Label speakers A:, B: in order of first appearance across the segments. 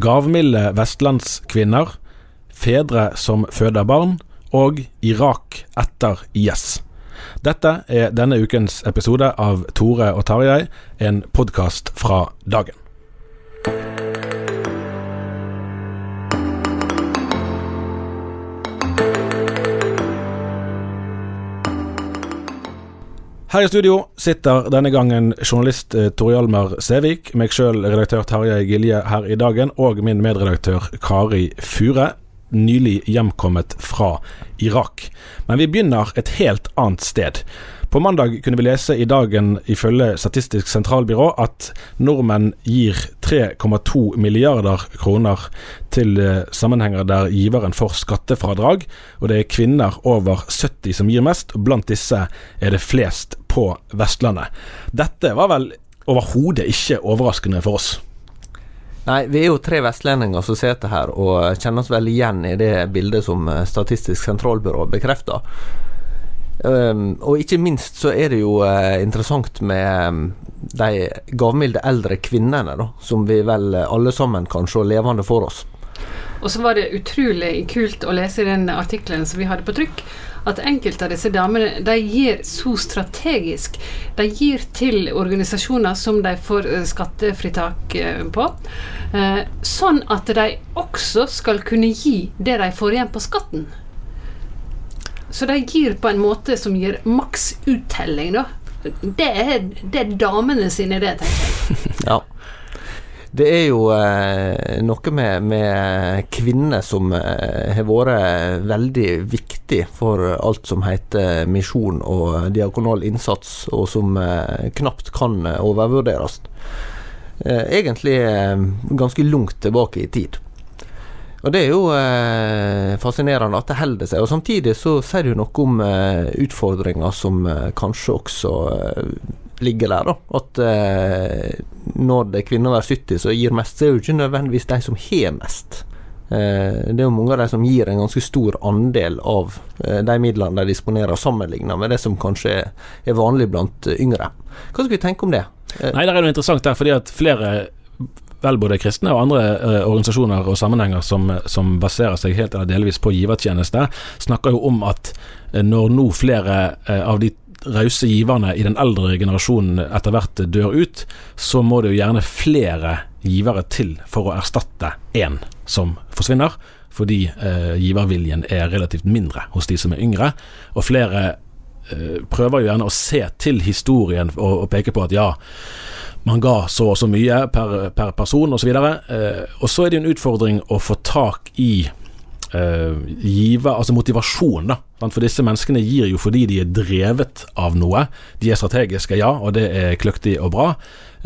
A: Gavmilde vestlandskvinner, fedre som føder barn, og Irak etter IS. Dette er denne ukens episode av Tore og Tarjei, en podkast fra dagen. Her i studio sitter denne gangen journalist eh, Tor Hjalmar Sævik, meg sjøl redaktør Tarjei Gilje her i dagen, og min medredaktør Kari Fure, nylig hjemkommet fra Irak. Men vi begynner et helt annet sted. På mandag kunne vi lese i dagen ifølge Statistisk sentralbyrå at nordmenn gir 3,2 milliarder kroner til eh, sammenhenger der giveren får skattefradrag, og det er kvinner over 70 som gir mest, blant disse er det flest på Vestlandet. Dette var vel overhodet ikke overraskende for oss.
B: Nei, vi er jo tre vestlendinger som sitter her og kjenner oss vel igjen i det bildet som eh, Statistisk sentralbyrå bekrefter. Um, og ikke minst så er det jo uh, interessant med um, de gavmilde eldre kvinnene, da, som vi vel alle sammen kan se levende for oss.
C: Og så var det utrolig kult å lese i den artikkelen som vi hadde på trykk, at enkelte av disse damene de gir så strategisk. De gir til organisasjoner som de får skattefritak på, uh, sånn at de også skal kunne gi det de får igjen på skatten. Så de gir på en måte som gir maks uttelling, da. Det er, det er damene sine, det, tenker jeg.
B: ja. Det er jo eh, noe med, med, kvinner som eh, har vært veldig viktig for alt som heter misjon og diakonal innsats, og som eh, knapt kan overvurderes. Eh, egentlig eh, ganske langt tilbake i tid. Og Det er jo eh, fascinerende at det holder seg. og Samtidig så sier det noe om eh, utfordringer som eh, kanskje også eh, ligger der. da. At eh, når det er kvinner over 70 som gir mest, så er jo ikke nødvendigvis de som har mest. Eh, det er jo mange av de som gir en ganske stor andel av de midlene de disponerer, sammenlignet med det som kanskje er vanlig blant yngre. Hva skal vi tenke om det?
A: Nei, Det er noe interessant der, fordi at flere vel både kristne og andre eh, organisasjoner og sammenhenger som, som, baserer seg helt eller delvis på givertjeneste, snakker jo om at eh, når nå flere eh, av de rause giverne i den eldre generasjonen etter hvert dør ut, så må det jo gjerne flere givere til for å erstatte én som forsvinner, fordi eh, giverviljen er relativt mindre hos de som er yngre. Og flere eh, prøver jo gjerne å se til historien og, og peke på at ja, man ga så og så mye per, per person osv. Og, så eh, og så er det en utfordring å få tak i eh, give, altså motivasjon, da. For disse menneskene gir jo fordi de er drevet av noe. De er strategiske, ja, og det er kløktig og bra.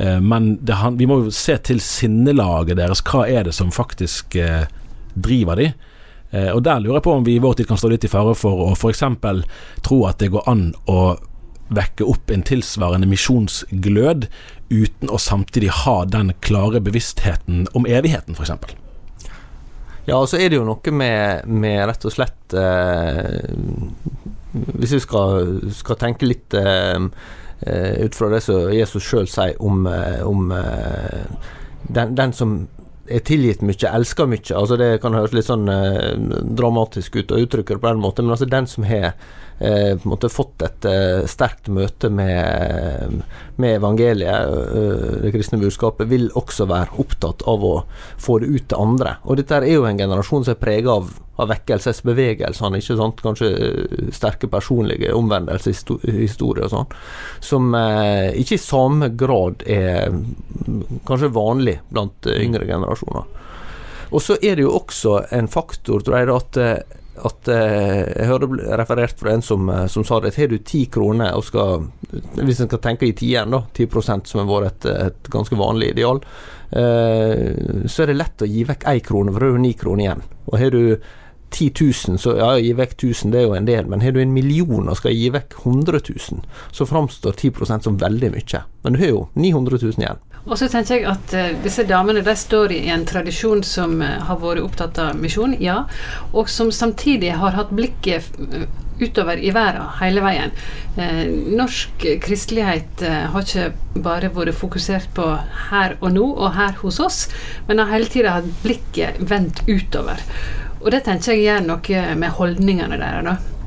A: uh, men det, vi må jo se til sinnelaget deres. Hva er det som faktisk uh, driver de? Og der lurer jeg på om vi i vår tid kan stå litt i fare for å f.eks. tro at det går an å vekke opp en tilsvarende misjonsglød, uten å samtidig ha den klare bevisstheten om evigheten, f.eks.?
B: Ja, og så er det jo noe med, med rett og slett eh, Hvis vi skal, skal tenke litt eh, eh ut fra det som Jesus sjøl sier om, eh, om eh, den, den, som er tilgitt mye, elsker mye. Altså Det kan høres litt sånn dramatisk ut å uttrykke det på den måten, men altså den som har eh, på en måte fått et eh, sterkt møte med, med evangeliet, eh, det kristne budskapet, vil også være opptatt av å få det ut til andre. Og dette er jo en generasjon som er prega av, av vekkelsesbevegelsene, ikke sant? kanskje sterke personlige omvendelseshistorier og sånn, som ikke i samme grad er kanskje vanlig blant yngre generasjoner. Og så er det jo også en faktor, tror jeg, at at eh, Jeg hører referert fra en som, eh, som sa det. Har du ti kroner og skal Hvis en skal tenke i tieren, da, 10 som har vært et, et, ganske vanlig ideal, eh, så er det lett å gi vekk én krone, for da har du ni kroner igjen. Og har du 10 000, så ja, gi vekk 1000, det er jo en del, men har du en million og skal gi vekk 100 000, så framstår 10% som veldig mye. Men du har jo 900 000 igjen.
C: Og så tenker jeg at uh, disse damene de står i en tradisjon som uh, har vært opptatt av misjon, ja, og som samtidig har hatt blikket uh, utover i verden hele veien. norsk kristelighet har ikke bare vært fokusert på her og nå og her hos oss, men har hele tida hatt blikket vendt utover. Og det tenker jeg gjør noe med holdningene deres. da.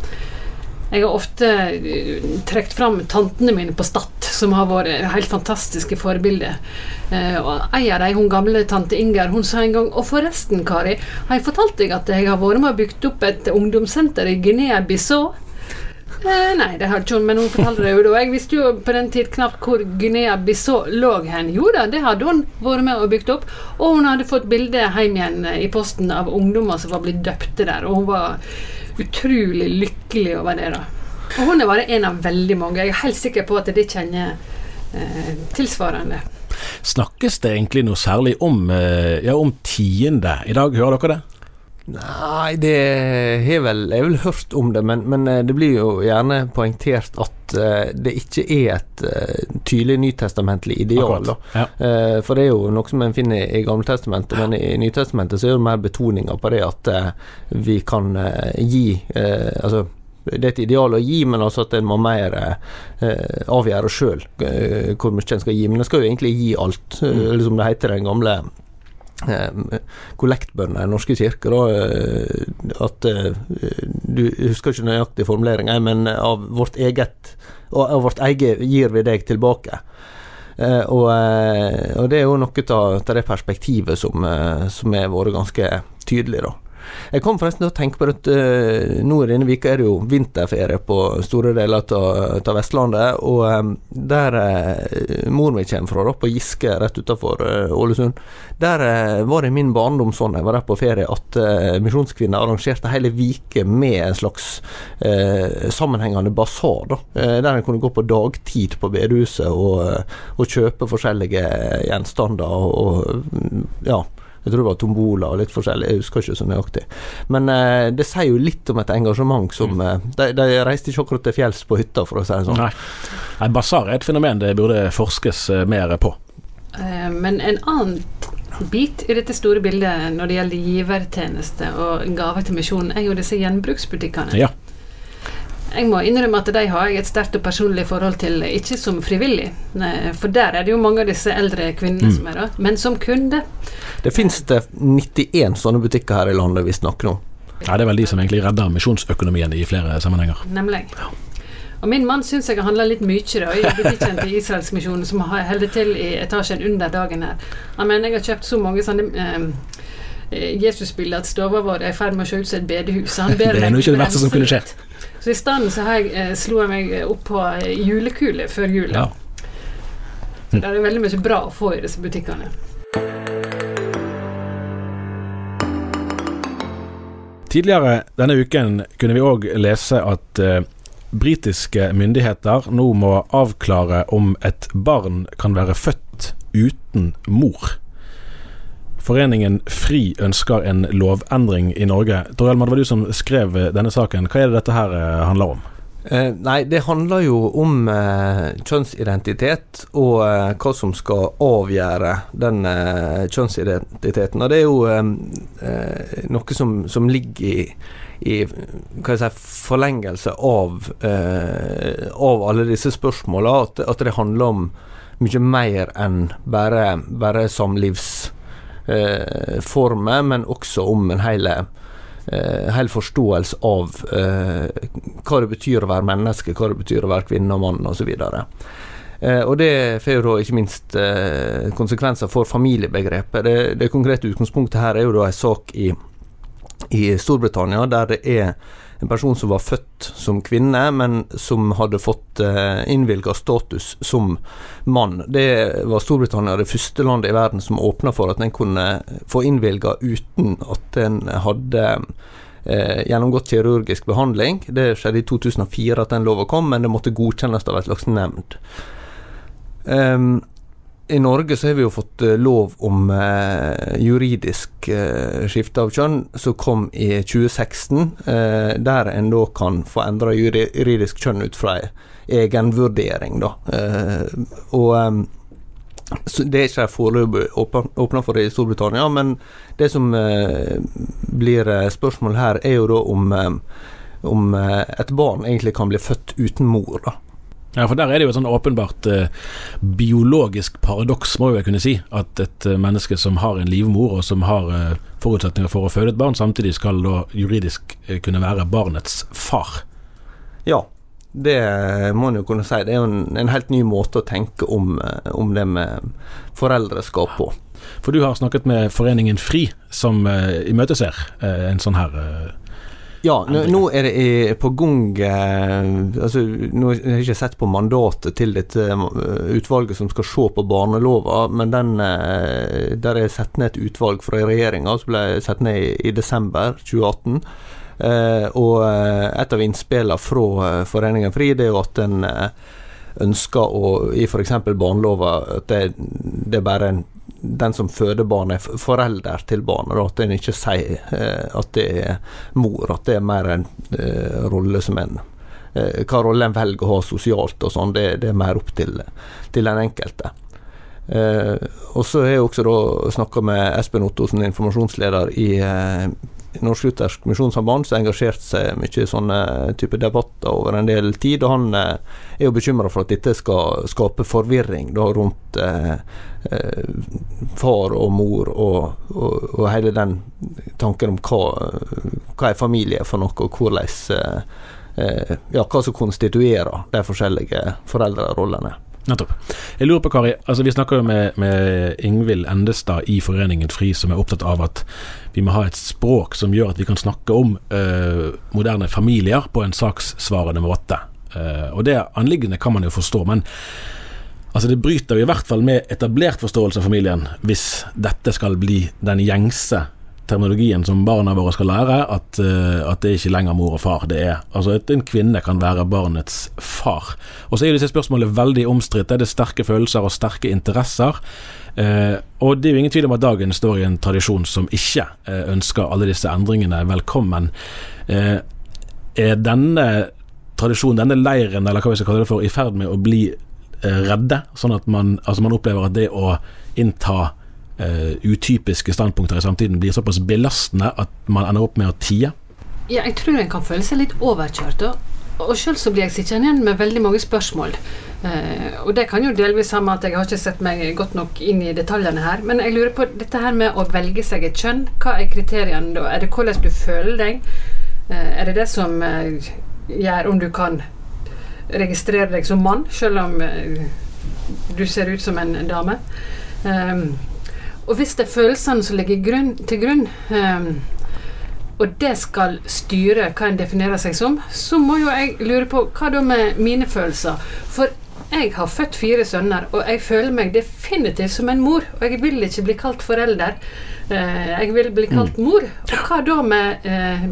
C: Jeg har ofte eh, trukket fram tantene mine på Stad, som har vært helt fantastiske forbilder. Eh, og Ei av dem, hun gamle tante Inger, hun sa en gang Og forresten, Kari, har jeg fortalt deg at jeg har vært med og bygd opp et ungdomssenter i Guinea-Bissau? Eh, nei, det har ikke hun, men hun fortalte det jo da. Jeg visste jo på den tid knapt hvor Guinea-Bissau lå hen. Jo da, det hadde hun vært med og bygd opp. Og hun hadde fått bilde hjem igjen eh, i posten av ungdommer som var blitt døpte der. Og hun var utrolig lykkelig over det. da. Og hun er bare en av veldig mange. Jeg er helt sikker på at de kjenner eh, tilsvarende.
A: Snakkes det egentlig noe særlig om, eh, ja, om tiende i dag? Hører dere det?
B: Nei, det har vel Jeg har vel hørt om det, men, men, eh, det blir jo gjerne poengtert at uh, det ikke er et uh, tydelig nytestamentlig ideal. Ja. Uh, for det er jo noe som en finner i Gamletestamentet, men i Nytestamentet så er det mer betoninger på det at vi kan gi Altså det er et ideal å gi, men altså at en må mer eh, avgjøre sjøl eh, hvor mye en skal gi. Men en skal jo egentlig gi alt, mm. eller som det heter den gamle Eh, kollektbønder i norske kirker. Da, at eh, du husker ikke nøyaktig formulering, men av vårt eget av vårt eget gir vi deg tilbake. Og, og, det er jo noe av det perspektivet som, som har vært ganske tydelig, da. Jeg kom forresten til å tenke på at uh, nå i denne vika er det jo vinterferie på store deler av Vestlandet. Og um, der uh, mor mi kommer fra, da, på Giske rett utafor uh, Ålesund, der var det i min barndom sånn jeg var der på ferie, at uh, Misjonskvinner arrangerte hele vike med en slags sammenhengende basar. da, Der en kunne gå på dagtid på bedehuset og, og kjøpe forskjellige gjenstander. og, og ja jeg tror det var tombola og litt forskjellig, jeg husker ikke så nøyaktig. Men eh, det sier jo litt om et engasjement som mm. eh, de, de, reiste ikke akkurat til fjells på hytta, for å si det sånn.
A: Nei. Nei Basar er et fenomen det burde forskes eh, mer på.
C: Eh, men en annen bit i dette store bildet når det gjelder givertjeneste og gaver til misjonen, er jo disse gjenbruksbutikkene.
A: Ja.
C: Jeg må innrømme at de har jeg et sterkt og personlig forhold til, ikke som frivillig. For der er det jo mange av disse eldre kvinnene mm. som er da, men som kunde.
B: Det finnes det 91 sånne butikker her i landet, vi snakker om.
A: Ja, det er vel de som egentlig redder misjonsøkonomien i flere sammenhenger.
C: Nemlig. Og min mann syns jeg har handla litt mye da, i butikken til Israelsmisjonen, som holder til i etasjen under dagen her. Han mener jeg har kjøpt så mange sånne eh, Jesusbilder at stua vår er i ferd med å se ut som et bedehus.
A: det er nå ikke det verste som kunne skje.
C: Så i stedet så har jeg, eh, slo jeg meg opp på julekule før jul. Ja. Så det er veldig mye bra å få i disse butikkene.
A: Tidligere denne uken kunne vi òg lese at eh, britiske myndigheter nå må avklare om et barn kan være født uten mor. Foreningen FRI ønsker en lovendring i Norge. Tor det var du som skrev denne saken. Hva er det dette her eh, handler om?
B: Eh, nei, det handler jo om eh, kjønnsidentitet og eh, hva som skal avgjøre den eh, kjønnsidentiteten. Og det er jo eh, eh, noe som, som ligger i, i si, forlengelse av, av alle disse spørsmåla. At, at, det handler om mye mer enn bare, bare samlivsformer, men også om en hel eh, forståelse av eh, hva det betyr å være menneske, hva det betyr å være kvinne og mann osv. Eh, og det får jo da ikke minst eh, konsekvenser for familiebegrepet. Det, det konkrete utgangspunktet her er jo da en sak i, i Storbritannia der det er en person som var født som kvinne, men som hadde fått uh, innvilga status som mann. Det var Storbritannia det første landet i verden som åpna for at en kunne få innvilga uten at en hadde eh, gjennomgått kirurgisk behandling. Det skjedde i 2004 at den lova kom, men det måtte godkjennes av et slags nemnd. Um, i Norge så har vi jo fått uh, lov om eh, juridisk eh, skifte av kjønn, som kom i 2016. der en da kan få endra juridisk kjønn ut fra ei egenvurdering, da. og um, Det er ikke foreløpig åpna for det i Storbritannia, men det som blir spørsmål her, er jo da om, om et barn egentlig kan bli født uten mor. da.
A: Ja, for der er det jo et sånn åpenbart eh, biologisk paradoks, må vi kunne si. At et eh, menneske som har en livmor, og som har eh, forutsetninger for å føde et barn, samtidig skal da juridisk kunne være barnets far.
B: Ja, det må en jo kunne si. Det er jo en, en helt ny måte å tenke om, om det med foreldreskap på.
A: For du har snakket med Foreningen FRI, som imøteser en sånn her
B: ja, nå, nå er det på gang eh, altså, Nå har jeg ikke sett på mandatet til dette eh, utvalget som skal se på barnelova, men den, eh, der er satt ned et utvalg fra regjeringa som ble satt ned i, i desember 2018. Eh, og et av innspillene fra Foreningen FRI det er jo at en ønsker å, i f.eks. barnelova, at det, det er bare en den som føder barnet, er forelder til barnet. At en ikke sier eh, at det er mor, at det er mer en eh, rolle som en eh, Hva rolle en velger å ha sosialt og sånn, det, det, er mer opp til, til den enkelte. Og så har jeg også snakka med Espen Ottosen, informasjonsleder i Norsk-Luthersk Misjonssamband, som har seg mye i sånne type debatter over en del tid. og Han eh, er jo bekymra for at dette skal skape forvirring da, rundt eh, eh, far og mor, og, og, og, hele den tanken om hva, hva er familie for noe, og hvordan eh, eh, ja, hva som konstituerer de forskjellige foreldrerollene.
A: Nettopp. Jeg lurer på, Kari, altså Vi snakker jo med, med Ingvild Endestad i Foreningen FRI, som er opptatt av at vi må ha et språk som gjør at vi kan snakke om uh, moderne familier på en sakssvarende måte. Uh, og Det anliggende kan man jo forstå, men altså det bryter jo i hvert fall med etablert forståelse av familien hvis dette skal bli den gjengse terminologien som barna våre skal lære, at, uh, at, det er ikke lenger mor og far. Det er altså at en kvinne kan være barnets far. Og så er jo disse spørsmålene veldig omstridt. Det er sterke følelser og sterke interesser. Uh, og det er jo ingen tvil om at dagen står i en tradisjon som ikke uh, ønsker alle disse endringene velkommen. er denne tradisjonen, denne leiren, eller hva vi skal kalle det for, i ferd med å bli redde? Sånn at man, altså man opplever at det å innta uh, utypiske standpunkter i samtiden blir såpass belastende at man ender opp med å tie?
C: Ja, jeg tror en kan føle seg litt overkjørt. Og, og sjøl så blir jeg sittende igjen med veldig mange spørsmål. Uh, og det kan jo delvis ha med at jeg har ikke sett meg godt nok inn i detaljene her. Men jeg lurer på dette her med å velge seg et kjønn. Hva er kriteriene da? Er det hvordan du føler deg? Uh, er det det som gjør om du kan registrere deg som mann, selv om du ser ut som en dame? Um, og hvis det er følelsene som ligger grunn, til grunn, um, og det skal styre hva en definerer seg som, så må jo jeg lure på hva da med mine følelser? For jeg har født fire sønner, og jeg føler meg definitivt som en mor. Og jeg vil ikke bli kalt forelder. Uh, jeg vil bli kalt mm. mor. Og hva da med uh,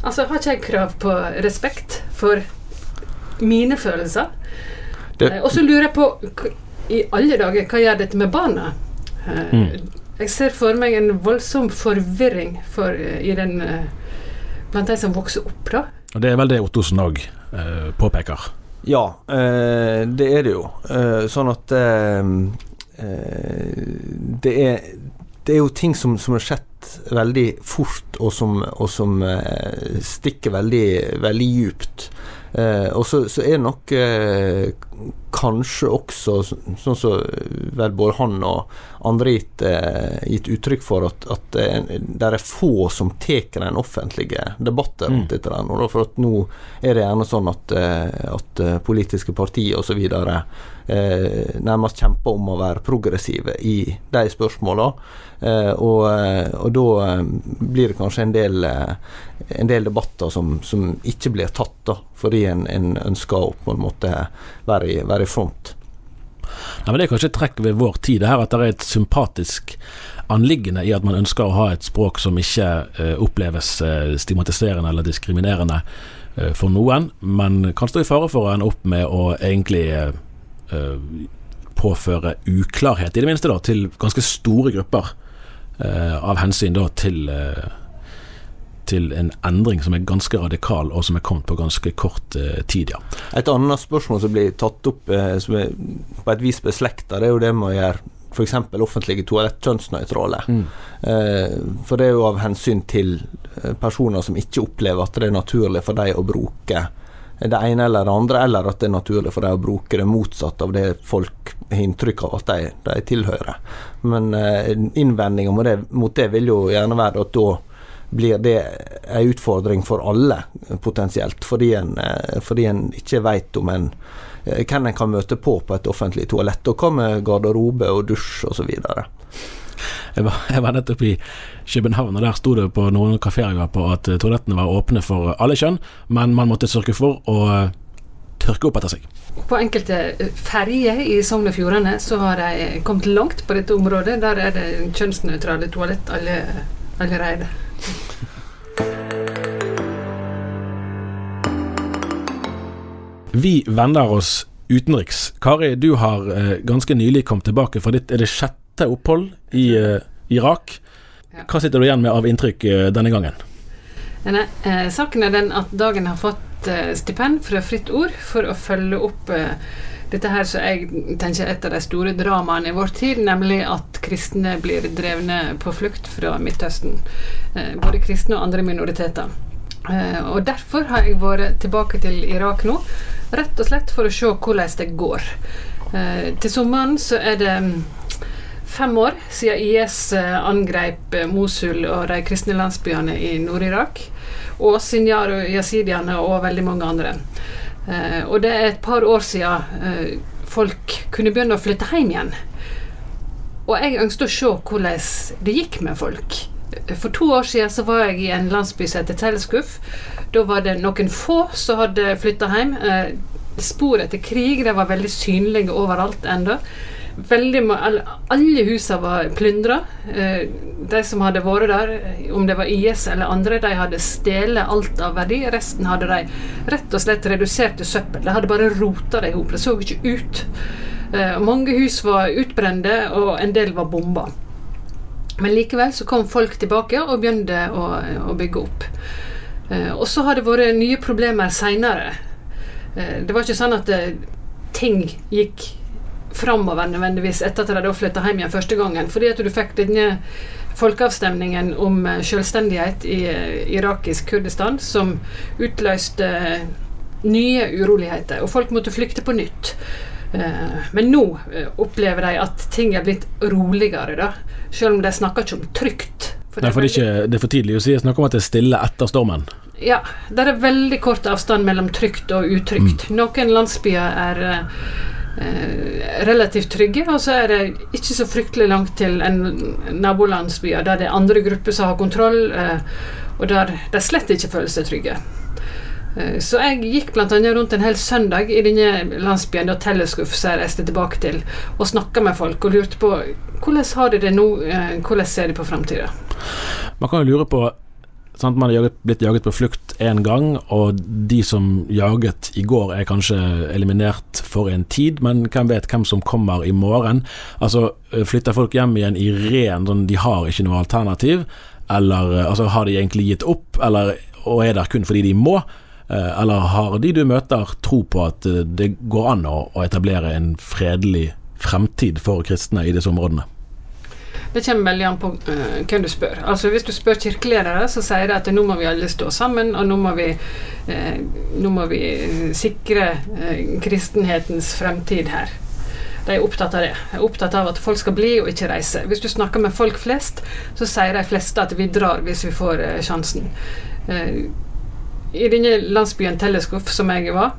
C: Altså, har ikke jeg krav på respekt for mine følelser? Uh, og så lurer jeg på i alle dager, hva gjør dette med barna? Mm. Jeg ser for meg en voldsom forvirring for, eh, i den, eh, blant de som vokser opp. da.
A: Og Det er vel det Ottosen òg eh, påpeker.
B: Ja, eh, det er det jo. Eh, sånn at eh, eh, det, er, det er jo ting som, som har skjedd veldig fort, og som, og som eh, stikker veldig, veldig djupt. Eh, og så, så er det nok eh, kanskje også, sånn som så vel både han og andre gitt, eh, gitt uttrykk for, at, at det er få som tar den offentlige debatten rundt
A: Mm.
B: dette. der For at nå er det gjerne sånn at, eh, at eh, politiske partier osv. Eh, nærmest kjemper om å være progressive i de spørsmåla. Eh, og, eh, og da eh, blir det kanskje en del, eh, en del debatter som, som ikke blir tatt, da, fordi en, en ønsker å på en måte være i, være i front.
A: Nei, men Det er kanskje et trekk ved vår tid, her at det er et sympatisk anliggende i at man ønsker å ha et språk som ikke uh, oppleves uh, stigmatiserende eller diskriminerende uh, for noen, men kan stå i fare for å ende opp med å egentlig påføre uklarhet, i det minste, da, til ganske store grupper, eh, av hensyn da til eh, til en endring som er ganske radikal, og som er kommet på ganske kort eh, tid, ja.
B: Et annet spørsmål som blir tatt opp, eh, som er på et vis beslekta, det er jo det med å gjøre f.eks. offentlige toalett kjønnsnøytrale. Eh, for det er jo av hensyn til eh, personer som ikke opplever at det er naturlig for dem å bruke det ene eller det andre, eller at det er naturlig for dem å bruke det motsatt av det folk har inntrykk av at de, de tilhører. Men eh, innvendinga mot mot det vil jo gjerne være at da blir det en utfordring for alle, potensielt. Fordi en, eh, fordi en ikke vet om en eh, hvem en kan møte på på et offentlig toalett, og hva med garderobe og dusj osv.
A: Jeg var, jeg var nettopp i København, og der sto det på noen kafeer jeg var på at eh, toalettene var åpne for alle kjønn, men man måtte sørge for å eh, tørke opp etter seg.
C: På enkelte eh, ferjer i Sogn og Fjordane så har de kommet langt på dette området. Der er det kjønnsnøytrale toalett alle, allerede.
A: Vi vender oss utenriks. Kari, du har eh, ganske nylig kommet tilbake fra ditt er det sjette opphold i uh, Irak. Hva sitter du igjen med av inntrykk uh, denne gangen?
C: Denne, eh, saken er den at Dagen har fått eh, stipend fra Fritt Ord for å følge opp eh, dette her som jeg tenker er et av de store dramaene i vår tid, nemlig at kristne blir drevne på flukt fra Midtøsten. Eh, både kristne og andre minoriteter. Eh, og Derfor har jeg vært tilbake til Irak nå, rett og slett for å se hvordan det går. Eh, til sommeren så er det mm, fem år siden IS eh, angrep eh, Mosul og de kristne landsbyene i Nord-Irak. Og Sinjar og jasidiene og veldig mange andre. Eh, og det er et par år siden folk kunne begynne å flytte hjem igjen. Og jeg ønsket å se hvordan det gikk med folk. For to år siden så var jeg i en landsby som heter Telleskuff. Da var det noen få som hadde flytta hjem. Spor etter krig det var veldig synlige overalt ennå. Veldig, alle, husene var plyndra. Eh, de som hadde vært der, om det var IS eller andre, de hadde stjålet alt av verdi. Resten hadde de rett og slett redusert til søppel. De hadde bare rota det i hop. Det så ikke ut. Eh, mange hus var utbrente, og en del var bomba. Men likevel så kom folk tilbake og begynte å, å bygge opp. Eh, og så har det vært nye problemer seinere. Det var ikke sånn at ting gikk framover nødvendigvis etter at de flytta hjem igjen første gangen. Fordi at du fikk denne folkeavstemningen om eh, selvstendighet i eh, irakisk Kurdistan som utløste eh, nye uroligheter, og folk måtte flykte på nytt. Men nå opplever de at ting er blitt roligere, da. Selv om de snakker ikke om trygt. For
A: Nei, for det er, ikke, det er for tidlig å si. Snakk om at det er stille etter stormen.
C: ja, det er veldig kort avstand mellom trygt og utrygt. Noen landsbyer er relativt trygge, og så er det ikke så fryktelig langt til en nabolandsbyer der det er andre grupper som har kontroll, eh, og der de slett ikke føler seg trygge. Eh, Så jeg gikk annet rundt en hel søndag i denne landsbyen da Telleskuff som jeg reiste tilbake til, og snakka med folk og lurte på hvordan har de det nå, eh, hvordan ser de på framtida.
A: Man kan jo lure på sant, Man jaget, blitt jaget på flukt én gang, og de som jaget i går er kanskje eliminert for en tid, men hvem vet hvem som kommer i morgen? Altså, Flytter folk hjem igjen i ren sånn de har ikke noe alternativ, eller altså, har de egentlig gitt opp, eller, og er der kun fordi de må? Eh, eller har de du møter tro på at eh, det går an å etablere en fredelig fremtid for kristne i disse områdene?
C: Det kommer veldig an på uh, hvem du spør. Altså Hvis du spør kirkeledere, så sier de at nå må vi alle stå sammen, og nå må vi, uh, nå må vi sikre uh, kristenhetens fremtid her. De er opptatt av det. De er opptatt av at folk skal bli og ikke reise. Hvis du snakker med folk flest, så sier de fleste at vi drar hvis vi får sjansen. I denne landsbyen Telleskoff, som jeg var,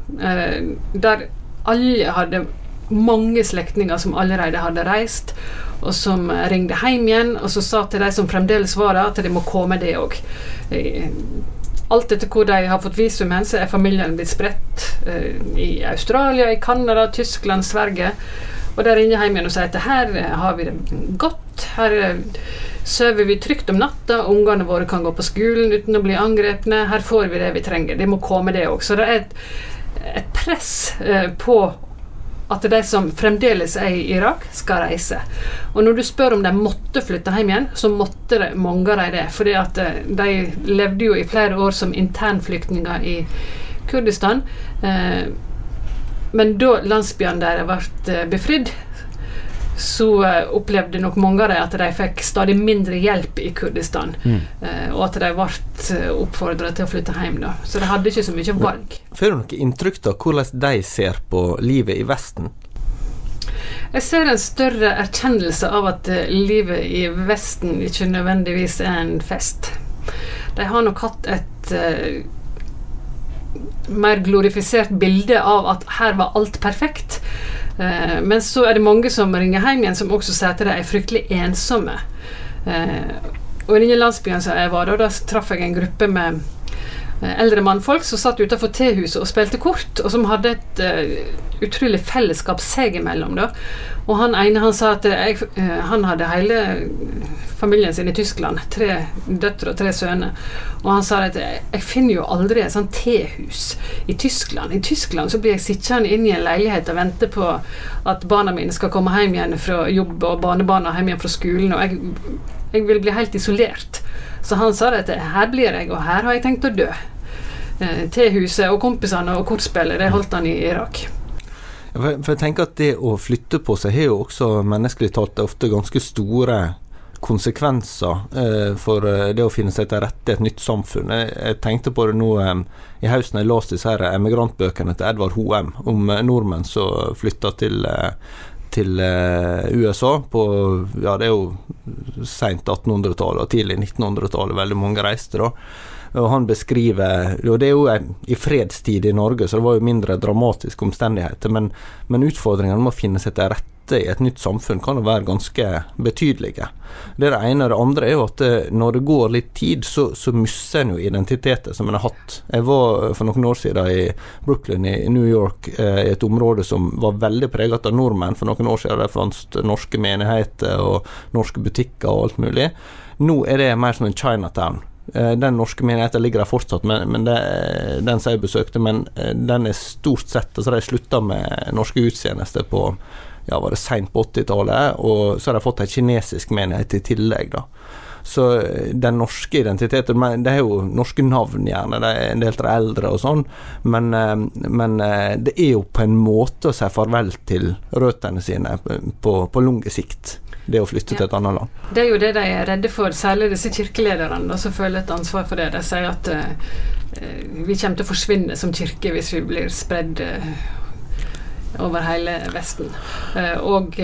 C: der alle hadde mange slektninger som allerede hadde reist, og som ringte hjem igjen, og så sa til de som fremdeles var der, at de må komme, det òg. Alt etter hvor de har fått visum hen, så er familien blitt spredt eh, i Australia, i Canada, Tyskland, Sverige. Og de ringer hjem igjen og sier at her har vi det godt. Her eh, sover vi trygt om natta, ungene våre kan gå på skolen uten å bli angrepne. Her får vi det vi trenger. Det må komme, det òg. Så det er et, et press eh, på at de som fremdeles er i Irak, skal reise. Og når du spør om de måtte flytte hjem igjen, så måtte det, mange av dem det. fordi at eh, de levde jo i flere år som internflyktninger i Kurdistan. Eh, men da landsbyene deres ble eh, befridd, så uh, opplevde nok mange av dem at de fikk stadig mindre hjelp i Kurdistan. Mm. Uh, og at de ble uh, oppfordra til å flytte hjem. Da. Så de hadde ikke så mye valg.
B: Får du noe inntrykk av hvordan de ser på livet i Vesten?
C: Jeg ser en større erkjennelse av at livet i Vesten ikke nødvendigvis er en fest. De har nok hatt et mer glorifisert bilde av at her var alt perfekt. Eh, men så er det mange som ringer hjem igjen, som også sier at de er fryktelig ensomme. Eh, og i denne landsbyen som jeg var da, da traff jeg en gruppe med eldre mannfolk som satt utenfor tehuset og spilte kort, og som hadde et uh, utrolig fellesskap seg imellom. Da. Og han ene han sa at jeg, uh, han hadde hele familien sin i Tyskland. Tre døtre og tre sønner. Og han sa at jeg finner jo aldri et sånt tehus i Tyskland. I Tyskland så blir jeg sittende inne i en leilighet og vente på at barna mine skal komme hjem igjen fra jobb, og barnebarna hjem igjen fra skolen. og jeg, jeg vil bli helt isolert. Så han sa at her blir jeg, og her har jeg tenkt å dø. Eh, tehuset og kompisene og kortspillet, det holdt han i Irak.
B: For, jeg tenker at Det å flytte på seg har jo også menneskelig talt ofte ganske store konsekvenser eh, for eh, det å finne seg til rette i et nytt samfunn. Jeg, tenkte på det nå eh, i høsten jeg leste disse her emigrantbøkene til Edvard Hoem om nordmenn som flytta til, til USA på ja, det er jo seint 1800-tallet og tidlig 1900-tallet veldig mange reiste da. Og han beskriver Og det er jo i fredstid i Norge, så det var jo mindre dramatiske omstendigheter, men, men utfordringene med å finne seg til rette i et nytt samfunn kan jo være ganske betydelige. Det er det ene. Det andre er jo at eh, når det går litt tid, så, så mister en jo identiteter som en har hatt. Jeg var for noen år siden i Brooklyn i New York, eh, i et område som var veldig preget av nordmenn. For noen år siden det fantes norske menigheter og norske butikker og alt mulig. Nå er det mer som en Chinatown. Eh, den norske menigheten ligger der fortsatt, men, men det, den som jeg besøkte, men eh, den er stort sett altså De slutta med norske gudstjenester på ja, var det seint på 80-tallet, og så har de fått ei kinesisk menighet i tillegg. da. Så eh, den norske identiteten Det er jo norske navn, gjerne. De er en del av eldre og sånn. Men, men, det er jo på en måte å si farvel til røttene sine på, på lang sikt det å flytte ja. til et annet land.
C: Det er jo det de er redde for, særlig disse kirkelederne som føler et ansvar for det. De sier at uh, vi kommer til å forsvinne som kirke hvis vi blir spredd uh, over hele Vesten. Uh, og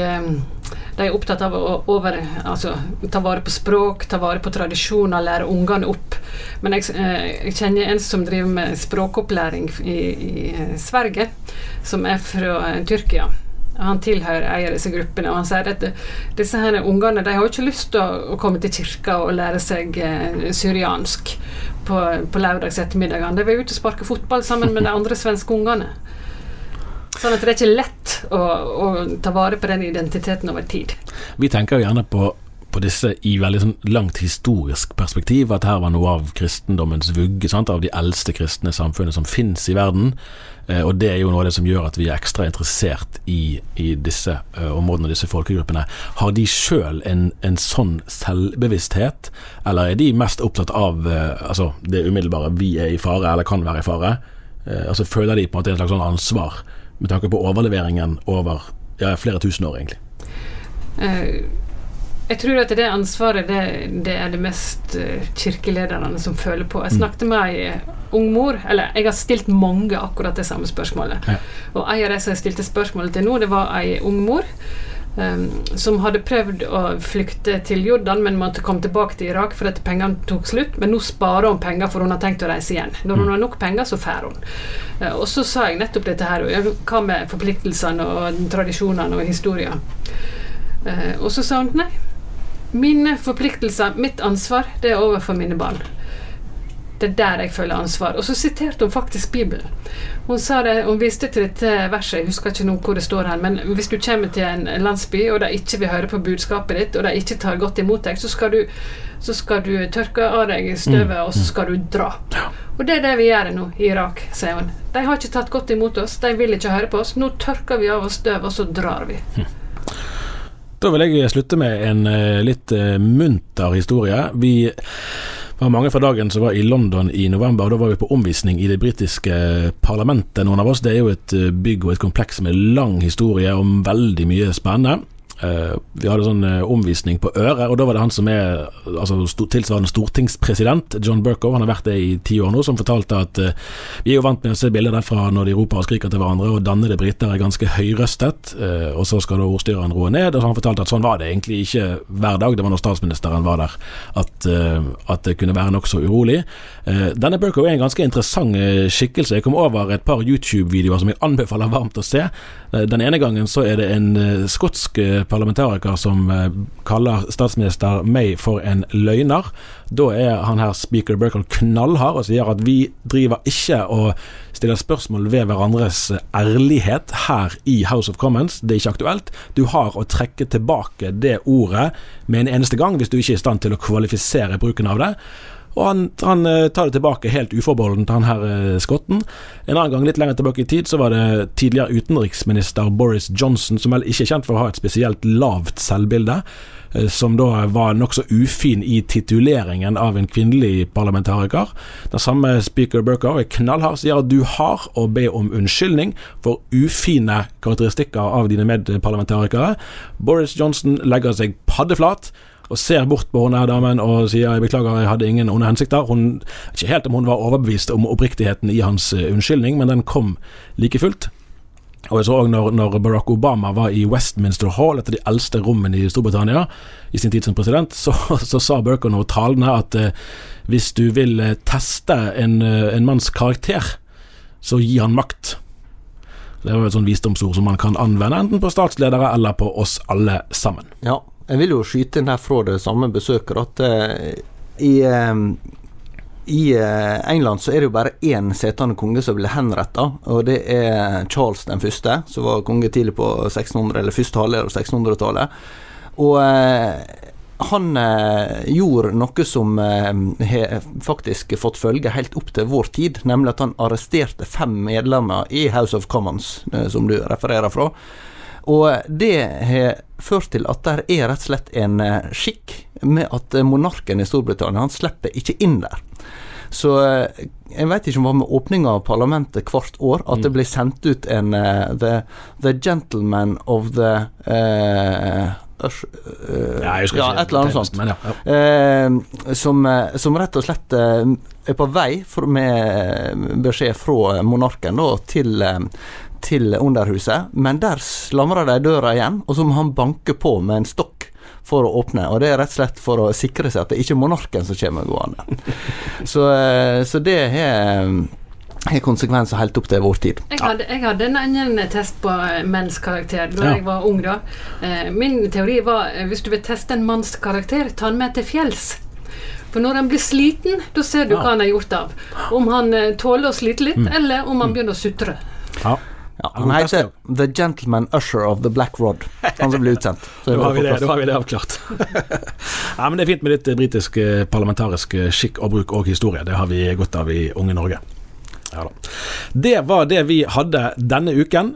C: de er opptatt av å over, altså, ta vare på språk, ta vare på tradisjoner, lære ungene opp. Men jeg, jeg, kjenner en som driver med språkopplæring i, i Sverige, som er fra Tyrkia. Han tilhører en av disse gruppene, og han sier at disse her ungene de har ikke lyst til å, komme til kirka og lære seg eh, syriansk på, på lørdags ettermiddagene. De vil ut og sparke fotball sammen med de andre svenske ungene. Sånn at det er ikke lett å, å ta vare på den identiteten over tid.
A: Vi tenker jo gjerne på på disse i veldig sånn langt historisk perspektiv, at her var noe av kristendommens vugge, sant? av de eldste kristne samfunnene som finnes i verden. Eh, og det er jo noe av det som gjør at vi er ekstra interessert i, i disse uh, områdene og disse folkegruppene. Har de sjøl en, en, sånn selvbevissthet, eller er de mest opptatt av uh, altså det umiddelbare 'vi er i fare', eller kan være i fare, Eh, altså Føler de på en måte en slags sånn ansvar med tanke på overleveringen over ja, flere tusen år, egentlig?
C: Eh, jeg tror at det ansvaret det, det er det mest uh, kirkelederne som føler på. Jeg snakket med ei ung mor, eller jeg har stilt mange akkurat det samme spørsmålet.
A: Ja.
C: Og en av de som jeg stilte spørsmålet til nå, det var ei ung mor. Um, som hadde prøvd å flykte til Jordan, men måtte komme tilbake til Irak for at pengene tok slutt. Men nå sparer hun penger, for hun har tenkt å reise igjen. Når hun har nok penger, så drar hun. Uh, og så sa jeg nettopp dette her. Hva med forpliktelsene og tradisjonene og historien? Uh, og så sa hun nei. Mine forpliktelser, mitt ansvar, det er overfor mine barn. Det er der jeg føler ansvar. Og så siterte hun faktisk Bibelen. Hun, sa det, hun viste til dette verset, jeg husker ikke nå hvor det står her, men hvis du kommer til en landsby, og de ikke vil høre på budskapet ditt, og de ikke tar godt imot deg, så skal du, så skal du tørke av deg støvet, og så skal du dra. Og det er det vi gjør nå i Irak, sier hun. De har ikke tatt godt imot oss, de vil ikke høre på oss. Nå tørker vi av oss støv, og så drar vi.
A: Da vil jeg slutte med en eh, litt eh, munter historie. Vi var mange fra dagen som var i London i november. og Da var vi på omvisning i det britiske parlamentet, noen av oss. Det er jo et eh, bygg og et kompleks med lang historie om veldig mye spennende. Eh, vi hadde sånn uh, omvisning på Øre, og da var det han som er altså, st tilsvarende stortingspresident, John Burkow, han har vært det i ti år nå, som fortalte at uh, vi er jo vant med å se bilder derfra når de roper og skriker til hverandre, og dannede briter er ganske høyrøstet, og så skal da ordstyreren roe ned, og så han fortalte at sånn var det egentlig ikke hver dag, det var når statsministeren var der, at, at det kunne være nokså urolig. Denne Burkow er en ganske interessant skikkelse. Jeg kom over et par YouTube-videoer som jeg anbefaler varmt å se. Den ene gangen så er det en skotsk parlamentariker som eh, kaller statsminister May for en løgner. Da er han her speaker Burkow knallhard og sier at vi driver ikke og stiller spørsmål ved hverandres eh, ærlighet her i House of Commons. Det er ikke aktuelt. Du har å trekke tilbake det ordet med en eneste gang hvis du ikke er i stand til å kvalifisere bruken av det. Og han, han eh, tar det tilbake helt uforbeholden til han her eh, skotten. En annen gang litt lenger tilbake i tid så var det tidligere utenriksminister Boris Johnson, som vel ikke er kjent for å ha et spesielt lavt selvbilde, eh, som da var nokså ufin i tituleringen av en kvinnelig parlamentariker. Den samme speaker Burkow er knallhard, sier at du har å be om unnskyldning for ufine karakteristikker av dine medparlamentarikere. Boris Johnson legger seg paddeflat og ser bort på henne her damen og sier jeg beklager, jeg hadde ingen onde hensikter. Hun Ikke helt om hun var overbevist om oppriktigheten i hans eh, unnskyldning, men den kom like fullt. Og jeg så også når, når Barack Obama var i Westminster Hall, et av de eldste rommene i Storbritannia, i sin tid som president, så, så sa Burke noe talende at eh, hvis du vil eh, teste en, eh, en manns karakter, så gi han makt. Det var et sånn visdomsord som man kan anvende enten på statsledere eller på oss alle sammen.
B: Ja, jeg vil jo skyte inn her fra det samme besøket at eh, i, eh, i eh, England så er det jo bare én setende konge som blir henretta, og det er Charles den første, som var konge tidlig på 1600, eller første halvdel av 1600-tallet. Og eh, han eh, gjorde noe som eh, har faktisk fått følge helt opp til vår tid, nemlig at han arresterte fem medlemmer i House of Commons, eh, som du refererer fra. Og det har ført til at der er rett og slett en eh, skikk med at eh, monarken i Storbritannia han slipper ikke inn der. Så eh, jeg vet ikke om det var med åpninga av parlamentet hvert år at det ble sendt ut en uh, the, the Gentleman of the uh, Ush, eh,
A: Ja,
B: ja, et eller annet sånt.
A: Men ja,
B: som, som rett og slett er på vei med beskjed fra monarken da, til, eh, til Underhuset. Men der slamrer de døra igjen, og så må han banke på med en stokk for å åpne. Og det er rett og slett for å sikre seg at det ikke er monarken som kommer gående. Så, eh, så det har har konsekvenser helt opp til vår tid.
C: Jeg hadde, jeg hadde en annen test på eh, menns karakter da
A: Ja.
C: jeg var ung. da. Eh, min teori var eh, hvis du vil teste en manns karakter, ta den med til fjells. For når han blir sliten, da ser du
A: Ja.
C: hva han har gjort av. Om han eh, tåler å slite litt, eller om han begynner å sutre.
A: ja.
B: Ja, han heter The Gentleman Usher of the Black Rod, han som ble utsendt. Så
A: Da har vi det, da har vi det avklart. ja, men Det er fint med litt eh, britisk eh, parlamentarisk skikk og bruk og historie. Det har vi godt av i unge Norge. Ja da. Det var det vi hadde denne uken.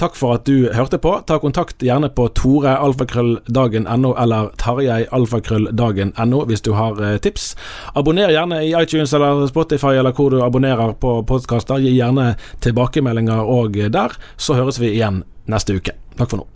A: Takk for at du hørte på. Ta kontakt gjerne på torealfakrølldagen.no eller tarjeialfakrølldagen.no hvis du har eh, tips. Abonner gjerne i iTunes eller Spotify eller hvor du abonnerer på podkaster. Gi gjerne tilbakemeldinger òg der. Så høres vi igjen neste uke. Takk for nå.